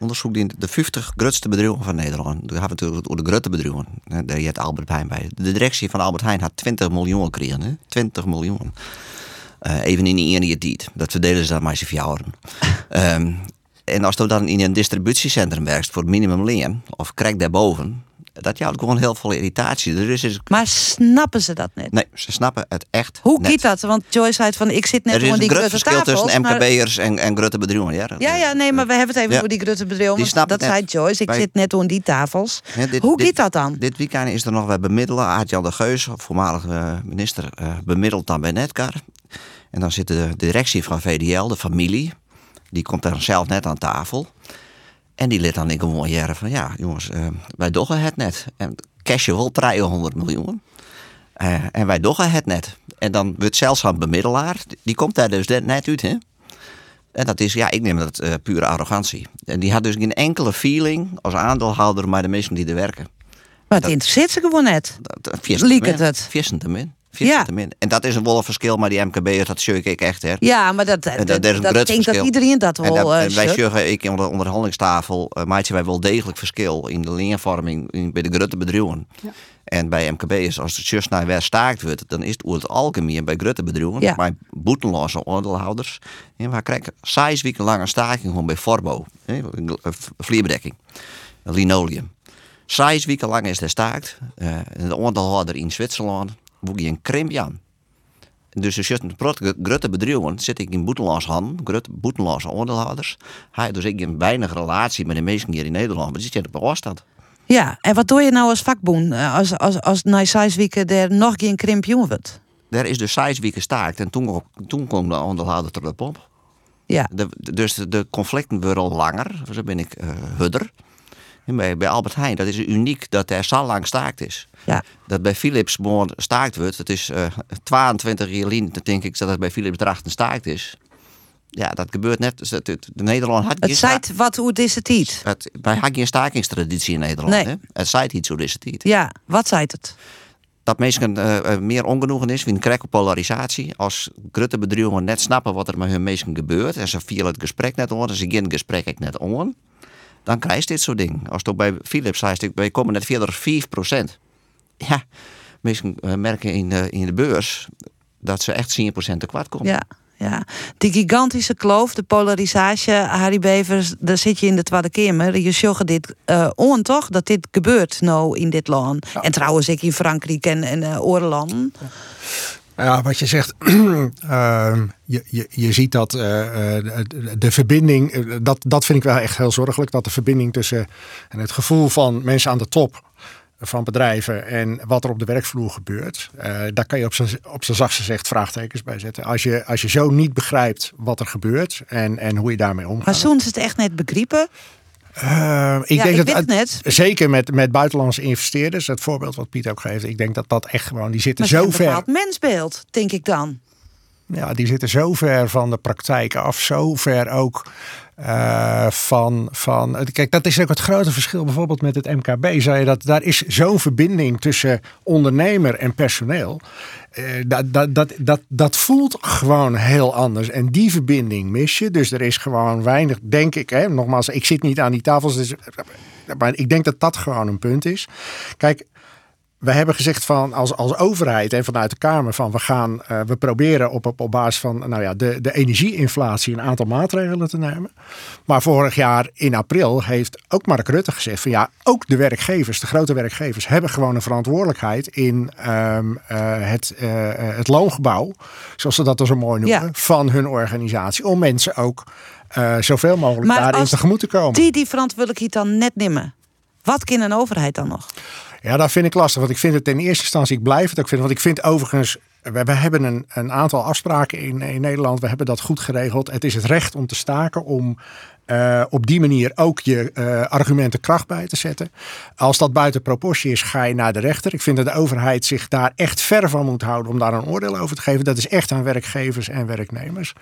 onderzoek die de 50 grootste bedrijven van Nederland. We hebben natuurlijk over de grote bedrijven. Daar heeft Albert Heijn bij. De directie van Albert Heijn had 20 miljoen gekregen. Hè? 20 miljoen. Uh, even in die ene tijd. Dat verdelen ze dan maar eens jaren. um, en als je dan in een distributiecentrum werkt voor minimumleen, of krijg daarboven, dat jouwt gewoon heel veel irritatie. Dus is... Maar snappen ze dat net? Nee, ze snappen het echt Hoe net. dat? Want Joyce zei van, ik zit net er is die een groot verschil tussen MKB'ers maar... en, en grote bedrijven. Ja, ja, ja, nee, maar we hebben het even ja. over die grote bedrijven. Dat zei Joyce, ik zit net aan die tafels. Ja, dit, Hoe giet dat dan? Dit weekend is er nog bij bemiddelen. Aart-Jan de Geus, voormalig uh, minister, uh, bemiddelt dan bij Netcar. En dan zit de directie van VDL, de familie. Die komt daar zelf net aan tafel. En die liet dan ik gewoon jaren van ja, jongens, uh, wij doggen het net. En casual 300 miljoen. Uh, en wij doggen het net. En dan wordt zelfs een bemiddelaar, die komt daar dus net uit, hè? En dat is, ja, ik neem dat uh, pure arrogantie. En die had dus geen enkele feeling als aandeelhouder maar de mensen die er werken. Maar het interesseert ze gewoon net. Liek het het. Ja. En dat is een wolf verschil, maar die MKB'ers, dat zie ik echt. Hè. Ja, maar dat, dat, dat, dat, dat denk dat iedereen dat wel. En, dat, en wij zeggen, ik in de onderhandelingstafel, uh, maatje wij wel degelijk verschil in de leenvorming in, bij de grote bedrijven. Ja. En bij MKB'ers, als het just naar weer staakt wordt, dan is het over het algemeen bij grote bedrijven, ja. maar boetenloze aandeelhouders, en waar krijgen zes weken lang een staking gewoon bij Forbo, vlierbedekking, linoleum. Zes weken lang is er staakt. Uh, de aandeelhouder in Zwitserland, boek je een krimpje aan. Dus als je een grote bedrijven zit ik in boetenloos hand, grote boetenloze aandeelhouders. Hij dus ik een weinig relatie met de mensen hier in Nederland, maar zit je op afstand. Ja, en wat doe je nou als vakboen als, als, als na zes weken er nog geen krimp jongen wordt? Er is dus zes weken staakt en toen, toen kwam de aandeelhouder erop op. Ja. De, dus de, conflicten worden langer. Zo ben ik uh, hudder. Bij, bij Albert Heijn, dat is uniek dat er zo lang staakt is. Ja. Dat bij Philips morgen staakt wordt. Het is uh, 22 jaar lang, denk ik, dat het bij Philips drachten staakt is. Ja, dat gebeurt net. Dus het, de Nederland had Het zijt wat hoe is het iets? Het, wij hadden geen stakingstraditie in Nederland. Nee. Hè? Het zijt iets hoe is het iets. Ja, wat zijt het? Dat mensen uh, meer ongenoegen is, we krijgen polarisatie. Als grote bedrijven net snappen wat er met hun mensen gebeurt en ze vielen het gesprek net en ze gaan het gesprek net aan, dan krijg je dit soort dingen. Als het bij Philips zei, wij komen net verder 5%. Ja, mensen uh, merken in, uh, in de beurs dat ze echt 10% te kwart komen. Ja. Ja, die gigantische kloof, de polarisatie, Harry Bevers, daar zit je in de Tweede Kamer. Je zegt dit uh, on toch, dat dit gebeurt nou in dit land. Ja. En trouwens ik in Frankrijk en, en uh. Ja, wat je zegt, uh, je, je, je ziet dat uh, de verbinding, dat, dat vind ik wel echt heel zorgelijk, dat de verbinding tussen en het gevoel van mensen aan de top van bedrijven en wat er op de werkvloer gebeurt, daar kan je op zijn, op zachtste gezegd vraagtekens bij zetten. Als je, als je zo niet begrijpt wat er gebeurt en, en hoe je daarmee omgaat. Maar soms het echt net begrepen? Uh, ik ja, denk ik dat het net. zeker met, met buitenlandse investeerders, het voorbeeld wat Piet ook geeft, ik denk dat dat echt gewoon, die zitten zo ver. Een mensbeeld, denk ik dan. Ja, die zitten zo ver van de praktijk af, zo ver ook uh, van, van. Kijk, dat is ook het grote verschil bijvoorbeeld met het MKB. Zei je dat daar is zo'n verbinding tussen ondernemer en personeel. Uh, dat, dat, dat, dat, dat voelt gewoon heel anders. En die verbinding mis je. Dus er is gewoon weinig, denk ik. Hè, nogmaals, ik zit niet aan die tafels. Dus, maar ik denk dat dat gewoon een punt is. Kijk, we hebben gezegd van als, als overheid en vanuit de Kamer van we gaan, uh, we proberen op, op, op basis van nou ja, de, de energieinflatie een aantal maatregelen te nemen. Maar vorig jaar in april heeft ook Mark Rutte gezegd van ja, ook de werkgevers, de grote werkgevers, hebben gewoon een verantwoordelijkheid in um, uh, het, uh, het loongebouw, zoals ze dat dan zo mooi noemen, ja. van hun organisatie. Om mensen ook zoveel mogelijk maar daarin tegemoet te komen. Die die verantwoordelijkheid dan net nemen. Wat kan een overheid dan nog? Ja, dat vind ik lastig. Want ik vind het in eerste instantie, ik blijf het ook vinden. Want ik vind overigens, we, we hebben een, een aantal afspraken in, in Nederland. We hebben dat goed geregeld. Het is het recht om te staken, om uh, op die manier ook je uh, argumenten kracht bij te zetten. Als dat buiten proportie is, ga je naar de rechter. Ik vind dat de overheid zich daar echt ver van moet houden om daar een oordeel over te geven. Dat is echt aan werkgevers en werknemers.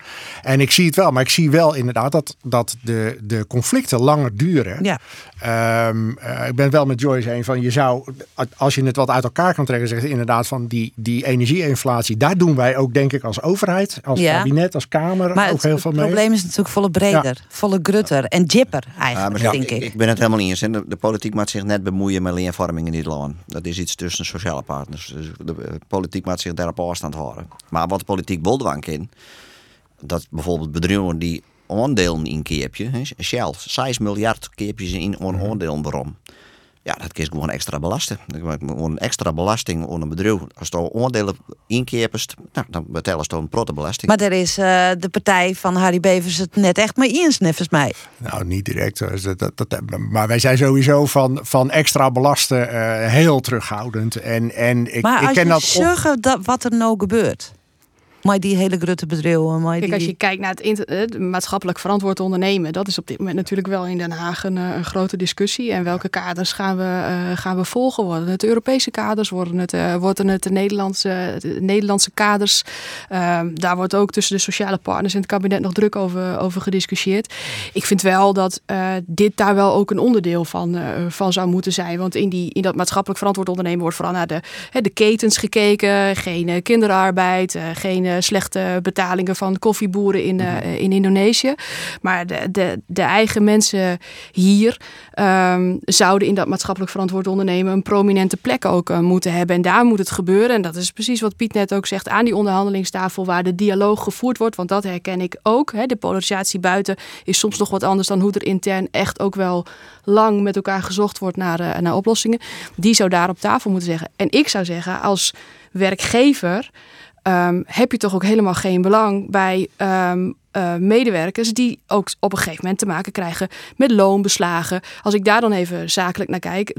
En ik zie het wel, maar ik zie wel inderdaad dat, dat de, de conflicten langer duren. Ja. Um, uh, ik ben wel met Joyce een van je zou, als je het wat uit elkaar kan trekken, zeggen inderdaad van die, die energieinflatie. Daar doen wij ook, denk ik, als overheid, als ja. kabinet, als Kamer maar ook heel veel mee. Het probleem is natuurlijk volle breder, ja. volle en jipper eigenlijk, ja, denk ik, ik. Ben het helemaal niet eens. De, de politiek moet zich net bemoeien met leenvorming in dit land. Dat is iets tussen sociale partners. Dus de, de politiek moet zich daarop afstand houden. Maar wat de politiek boldwang in, dat bijvoorbeeld bedrijven die aandelen inkeepje, Shell, 6 miljard keepjes in een aandelen waarom. Ja, dat is gewoon extra belasten. Gewoon extra belasting op een bedrijf. Als je aandelen inkeepst, nou, dan betalen ze een protte belasting. Maar er is uh, de partij van Harry Bevers het net echt mee eens, volgens mij. Nou, niet direct. Dat, dat, dat, maar wij zijn sowieso van, van extra belasten uh, heel terughoudend. En, en ik, maar ik als ken je dat. zorgen dat wat er nou gebeurt. Maar die hele grote bedrijven. Maar Kijk, die... als je kijkt naar het, maatschappelijk verantwoord ondernemen, dat is op dit moment natuurlijk wel in Den Haag een, een grote discussie. En welke kaders gaan we, uh, gaan we volgen? Worden het Europese kaders? Worden het, uh, worden het de Nederlandse, de Nederlandse kaders? Uh, daar wordt ook tussen de sociale partners in het kabinet nog druk over, over gediscussieerd. Ik vind wel dat eh, dit daar wel ook een onderdeel van, van zou moeten zijn. Want in, die, in dat maatschappelijk verantwoord ondernemen wordt vooral naar de, de ketens gekeken. Geen kinderarbeid, geen slechte betalingen van koffieboeren in, uh, in Indonesië. Maar de, de, de eigen mensen hier um, zouden in dat maatschappelijk verantwoord ondernemen een prominente plek ook uh, moeten hebben. En daar moet het gebeuren. En dat is precies wat Piet net ook zegt aan die onderhandelingstafel waar de dialoog gevoerd wordt. Want dat herken ik ook. Hè. De polarisatie buiten is soms nog wat anders dan hoe er intern echt ook wel lang met elkaar gezocht wordt naar, uh, naar oplossingen. Die zou daar op tafel moeten zeggen. En ik zou zeggen als werkgever um, heb je toch ook helemaal geen belang bij um, uh, medewerkers die ook op een gegeven moment te maken krijgen met loonbeslagen. Als ik daar dan even zakelijk naar kijk,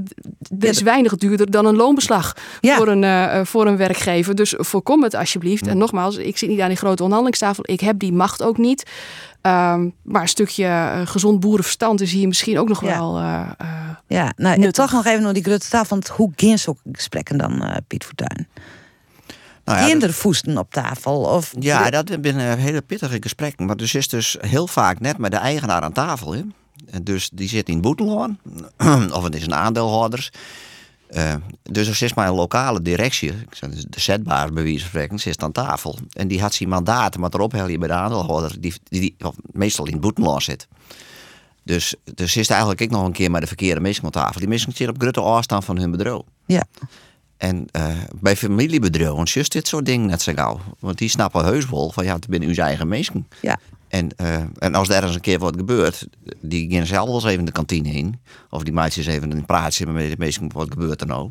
dat is weinig duurder dan een loonbeslag ja. voor, een, uh, voor een werkgever. Dus voorkom het alsjeblieft. Ja. En nogmaals, ik zit niet aan die grote onderhandelingstafel. Ik heb die macht ook niet. Ehm, maar een stukje eh, gezond boerenverstand is hier misschien ook nog Ja. wel. eh, eh, Ja, nou, Nuttig. toch nog even naar die grote tafel. Want hoe gaan zulke gesprekken dan, eh, Piet Fortuyn? Nou ja, Kindervoesten op tafel? Of Ja, dat zijn hele pittige gesprekken. Maar dus is dus heel vaak net met de eigenaar aan tafel. Hè? En dus die zit in Boetenloon. of het is een aandeelhouders. Eh, dus er is maar een lokale directie. ik zeg, De zetbaar bij van spreken. Zit aan tafel. En die had zijn mandaat. Maar erop hel je bij de aandeelhouder. Die, die, die of meestal in Boetenloon zit. Dus, dus is eigenlijk ook nog een keer met de verkeerde mensen aan tafel. Die mensen zitten op grote afstand van hun bedrijf. Ja. En eh, bij familiebedrijven is dit soort dingen net zo gauw. Want die snappen heus wel van ja, het binnen uw eigen mensen. Ja. En, eh, en als er ergens een keer wat gebeurt, die gaan zelf wel eens even de kantine heen. Of die meisjes even een praatje met de mensen, wat gebeurt er nou?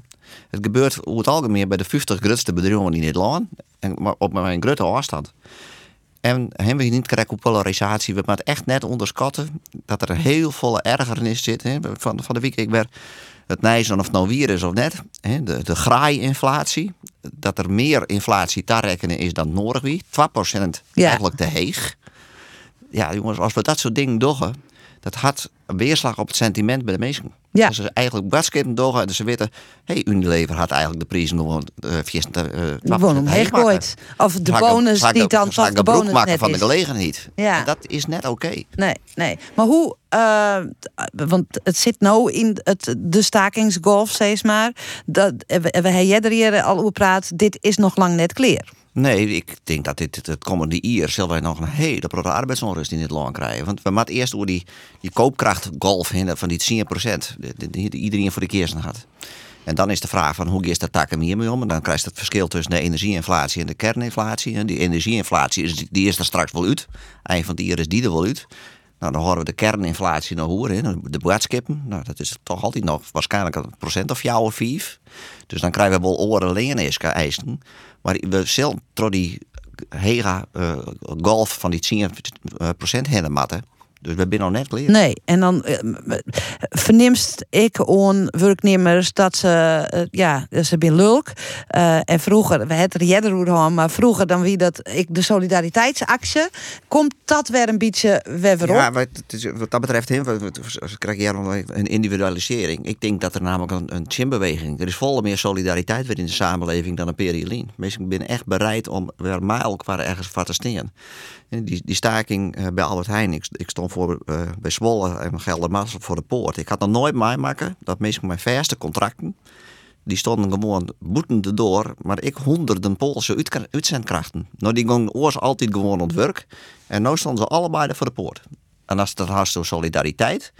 Het gebeurt over het algemeen bij de 50 grootste bedrijven in dit land. En, op een grote afstand. En hebben we niet krijgen op polarisatie. We moeten echt net onderschatten dat er heel veel ergernis zit. Hè. Van, van de week ik werd het nijzen of het nou weer is of net. Hè. De, de graai-inflatie. Dat er meer inflatie te rekenen is dan nodig wie. 2% eigenlijk te heeg. Ja jongens, als we dat soort dingen doen, dat had een weerslag op het sentiment bij de mensen. Ja. Dus ze eigenlijk badskippen doen en ze weten, hé, hey, Unilever had eigenlijk de prijzen gewoon uh, vierst, uh, Gewoon gooit. Of de bonus die de- dan toch ik de de bonus maken net van de is. gelegenheid. Ja. En Dat is net oké. Nee, nee. Maar hoe, eh, want het zit nou in het, de stakingsgolf, steeds maar. Dat, we, we hebben er hier al over praat, dit is nog lang net clear. Nee, ik denk dat dit het komende jaar zullen wij nog een hele grote arbeidsonrust in dit land krijgen. Want we moeten eerst door die, die koopkrachtgolf heen van die 10 procent. Die, die- die iedereen voor de keers had. En dan is de vraag van hoe is dat takken hiermee om? En dan krijg je het verschil tussen de energieinflatie en de kerninflatie. En die energieinflatie is, die is er straks wel uit. Eind van het jaar is die er wel uit. Nou, dan horen we de kerninflatie nog horen. De boodskippen, nou, dat is toch altijd nog waarschijnlijk een procent of jou of vijf. Dus dan krijgen we wel oren leeneisen eisen. Maar we zullen door die hega eh, golf van die 10 procent heen matten. Dus we zijn nog net klaar. Nee, en dan vernimst ik aan werknemers dat ze, eh, ja, ze zijn lulk. Eh, en vroeger, we hadden het er eerder over, maar vroeger dan wie dat, ik de solidariteitsactie, komt dat weer een beetje weer weer op? Ja, is- wat dat betreft, krijgen hier nog een individualisering. Ik denk dat er namelijk een, een chimbeweging, er is volle meer solidariteit weer in de samenleving dan een periode. Mensen zijn echt bereid om weer met elkaar ergens te staan. Die, die staking eh, bij Albert Heijn, ik, stond voor, eh, bij Zwolle en Geldermalsen voor de poort. Ik had nog nooit meemaken dat mensen met verste contracten, die stonden gewoon boetende door, maar ik honderden Poolse uit- uitzendkrachten. Nou, die gingen oors altijd gewoon op werk. En nu stonden ze allebei voor de poort. En als dat haast door solidariteit.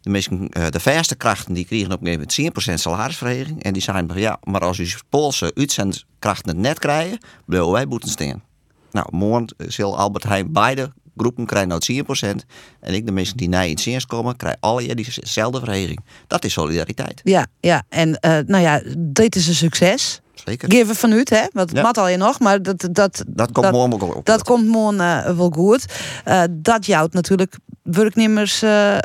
De, mensen, eh, de verste krachten die kregen op een gegeven moment 10% salarisverhoging. En die zeiden ja, maar als u Poolse uitzendkrachten net krijgen, blijven wij boeten staan. Nou, morgen zal Albert Heijn beide groepen krijgen nou 10%. En ik, de mensen die naar in dienst komen, krijgen alle jaar diezelfde verhoging. Dat is solidariteit. Ja, ja. En eh, nou ja, dit is een succes. Zeker. Geven vanuit, hè? Want het Ja. mat al je nog, maar dat, dat, Dat komt morgen wel op. Dat komt morgen eh, wel goed. Eh, dat jouwt natuurlijk werknemers eh.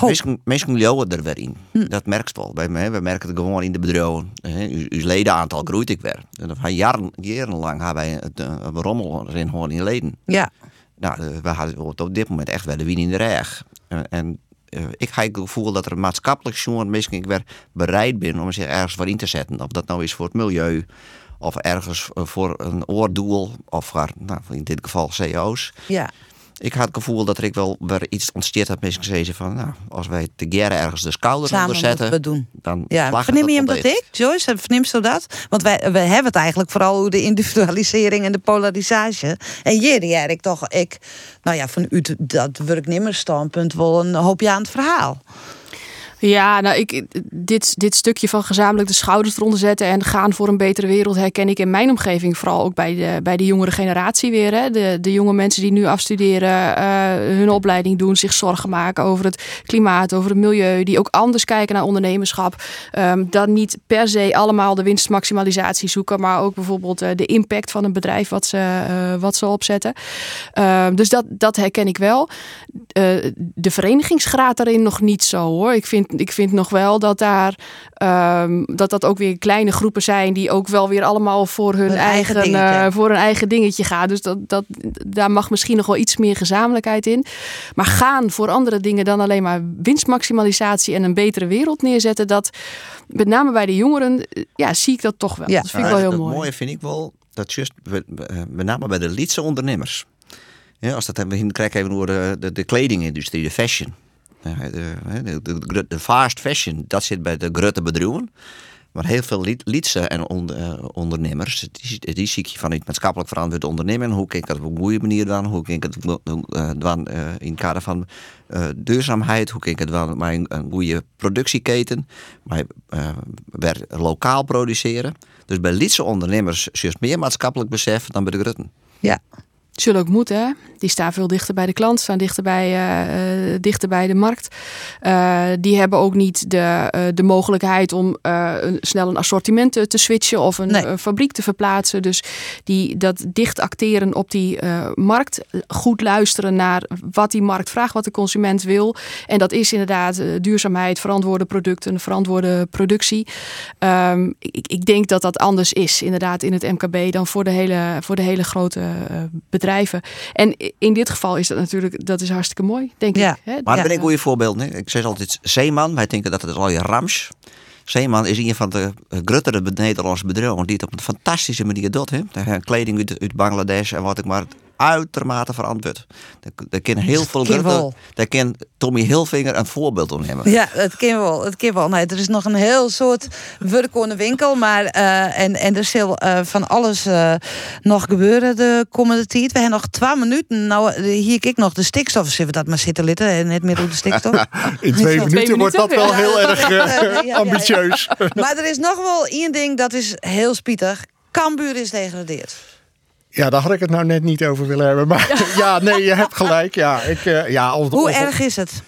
Mensen, mensen geloven er weer in. Dat merkt wel. Bij mij, we merken het gewoon in de bedrijven. Uw, uw ledenaantal groeit ik weer. En van jaren, jarenlang hebben wij het, eh, een rommel erin gewoon in leden. Ja. Nou, eh, we hadden op dit moment echt wel de win in de reg. En eh, ik heb het gevoel dat er maatschappelijk jongen misschien ik weer bereid ben om zich ergens voor in te zetten. Of dat nou is voor het milieu. Of ergens voor een oordoel. Of voor, nou, in dit geval CO's. Ja. Ik had het gevoel dat ik wel weer iets ontsteerd had. Mensen zeggen van, nou, als wij te gerren ergens de schouders Samen onder zetten. we doen. Dan Ja, verneem je hem dat ik, Joyce? Verneem dat? Want wij, wij hebben het eigenlijk vooral over de individualisering en de polarisatie. En jij ik toch, ik, nou ja, vanuit dat werknemersstandpunt wel een hoopje aan het verhaal. Ja, nou, ik, dit, dit stukje van gezamenlijk de schouders eronder zetten en gaan voor een betere wereld herken ik in mijn omgeving vooral ook bij de, bij de jongere generatie weer. Hè. De, de jonge mensen die nu afstuderen, eh, hun opleiding doen, zich zorgen maken over het klimaat, over het milieu, die ook anders kijken naar ondernemerschap. Ehm, dan niet per se allemaal de winstmaximalisatie zoeken, maar ook bijvoorbeeld eh, de impact van een bedrijf wat ze, eh, wat ze opzetten. Ehm, dus dat, dat herken ik wel. De verenigingsgraad daarin nog niet zo hoor. Ik vind vind, ik vind nog wel dat daar ehm, dat dat ook weer kleine groepen zijn die ook wel weer allemaal voor hun, Hun eigen eh, voor hun eigen dingetje gaan. Dus dat, dat, daar mag misschien nog wel iets meer gezamenlijkheid in. Maar gaan voor andere dingen dan alleen maar winstmaximalisatie en een betere wereld neerzetten, dat met name bij de jongeren, eh, ja, zie ik dat toch wel. Dat vind ik wel heel het mooi. mooie vind ik wel, dat juist eh, met name bij de Lietse ondernemers. Ja, als dat hebben we krijgen even over de, de, de kledingindustrie, de fashion. Ja, de, de, de, fast fashion, dat zit bij de grote bedrijven. Maar heel veel Liet- Lietse en on- eh, ondernemers, die, die zie je vanuit maatschappelijk verantwoord ondernemen. Hoe kan ik dat op een goede manier doen? Hoe kan ik het eh, doen eh, in het kader van eh, duurzaamheid? Hoe kan ik het doen met een, goede productieketen? Maar eh, lokaal produceren. Dus bij Lietse ondernemers is juist meer maatschappelijk besef dan bij de groten. Ja. Zullen ook moeten, hè? Die staan veel dichter bij de klant, staan dichter bij, eh, eh, dichter bij de markt. Eh, die hebben ook niet de, de mogelijkheid om een, snel een assortiment te, te switchen of een, een fabriek te verplaatsen. Dus die, dat dicht acteren op die markt, goed luisteren naar wat die markt vraagt, wat de consument wil. En dat is inderdaad duurzaamheid, verantwoorde producten, verantwoorde productie. Ehm, ik, ik denk dat dat anders is, inderdaad, in het MKB dan voor de hele, voor de hele grote bedrijven. En in dit geval is dat natuurlijk, dat is hartstikke mooi, denk ik. Hè? Maar dat Ja. ben ik een goede voorbeeld. Hè? Ik zeg altijd Zeeman. Wij denken dat het al je rams. Zeeman is een van de grotere Nederlandse bedrijven die het op een fantastische manier doet. Hè? Kleding uit, uit Bangladesh en wat ik maar uitermate verantwoord. Daar, kan heel veel wel. Daar kan Tommy Hilfinger een voorbeeld om nemen. Ja, het kan wel. Het kan wel. Nee, er is nog een heel soort werk aan de winkel. Maar, eh, en, en er zal eh, van alles eh, nog gebeuren de komende tijd. We hebben nog twee minuten. Nou, hier kijk nog de stikstof. Zullen we dat maar zitten litten en net meer door de stikstof? In twee minuten wordt dat wel heel erg Ja, ja. ambitieus. Maar er is nog wel één ding dat is heel spietig. Cambuur is degradeerd. Ja, daar had ik het nou net niet over willen hebben. Maar ja, nee, je hebt gelijk. Ja, ik, eh, ja, als, Hoe als- erg is het?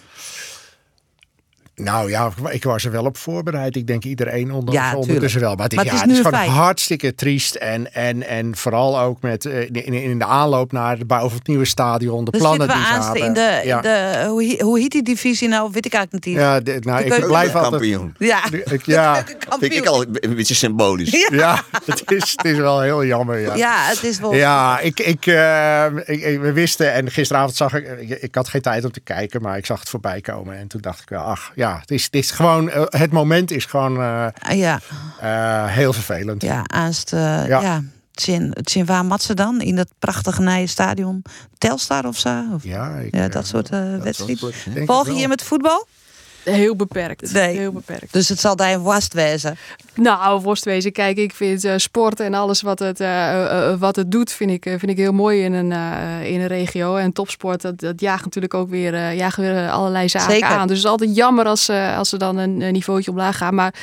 Nou ja, ik was er wel op voorbereid. Ik denk iedereen onder, Ja, ondertussen wel. Maar, het, Maar ja, het is het is nu een gewoon feit. hartstikke triest. En, en, en vooral ook met, eh, in, in- de aanloop naar de bouw van het nieuwe stadion. De Dan plannen zitten we die ze aanste in hadden. de, ja. in de hoe, hoe heet die divisie nou? Weet ik eigenlijk niet. Ja, de- nou, De ik blijf altijd... Kampioen. Ja. Ik, ja, Vind ik al een beetje symbolisch. Ja. ja, het is, het is wel heel jammer. Ja, Ja, het is wel. Ja, ik, ik, eh, ik, ik- we wisten en gisteravond zag ik, ik, ik had geen tijd om te kijken, maar ik zag het voorbij komen en toen dacht ik wel, ach ja, het is, het is gewoon, eh, het moment is gewoon eh, Ja, eh, heel vervelend. ja aanst. Ja. ja. Tjen, tjen, waar mat ze dan? In dat prachtige nieuwe stadion? Telstar of zo? Of, ja, ik, ja, dat soort wedstrijden. Volg je hier met voetbal? Heel beperkt. Nee. Heel beperkt. Dus het zal daar een worst wezen. Nou, worstwezen. Kijk, ik vind eh, sport en alles wat het, eh, eh, wat het doet, vind ik, vind ik heel mooi in een, eh, in een regio. En topsport, dat, dat jaagt natuurlijk ook weer, eh, jagen weer allerlei zaken Zeker. aan. Dus het is altijd jammer als, ze als ze dan een, een niveautje omlaag gaan. Maar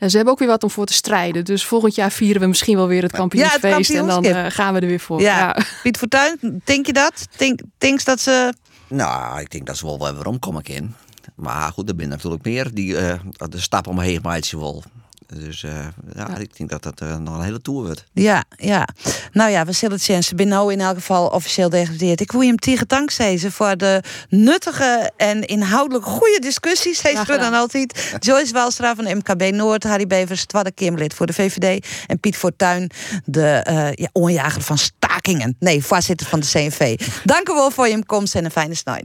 ze hebben ook weer wat om voor te strijden. Dus volgend jaar vieren we misschien wel weer het kampioensfeest. en dan kampioenschap. eh, gaan we er weer voor. Ja. Piet Fortuyn, denk je dat? Denk, denk dat ze... Nou, ik denk dat ze wel wel weer omkomen in. Maar goed, er zijn natuurlijk meer die eh, de stap omheen maatje wel. Dus eh, ja, ik denk dat dat eh, nog een hele tour wordt. Ja, ja. Nou ja, we zullen het zien. Ze zijn nou in elk geval officieel degradeerd. Ik wil je hem tegen dank zeggen voor de nuttige en inhoudelijk goede discussies. Graag we dan altijd. Joyce Welstra van MKB Noord, Harry Bevers, tweede Kamerlid voor de VVD. En Piet Fortuyn, de eh ja, onjager van stakingen. Nee, voorzitter van de CNV. Dank u wel voor je komst en een fijne snij.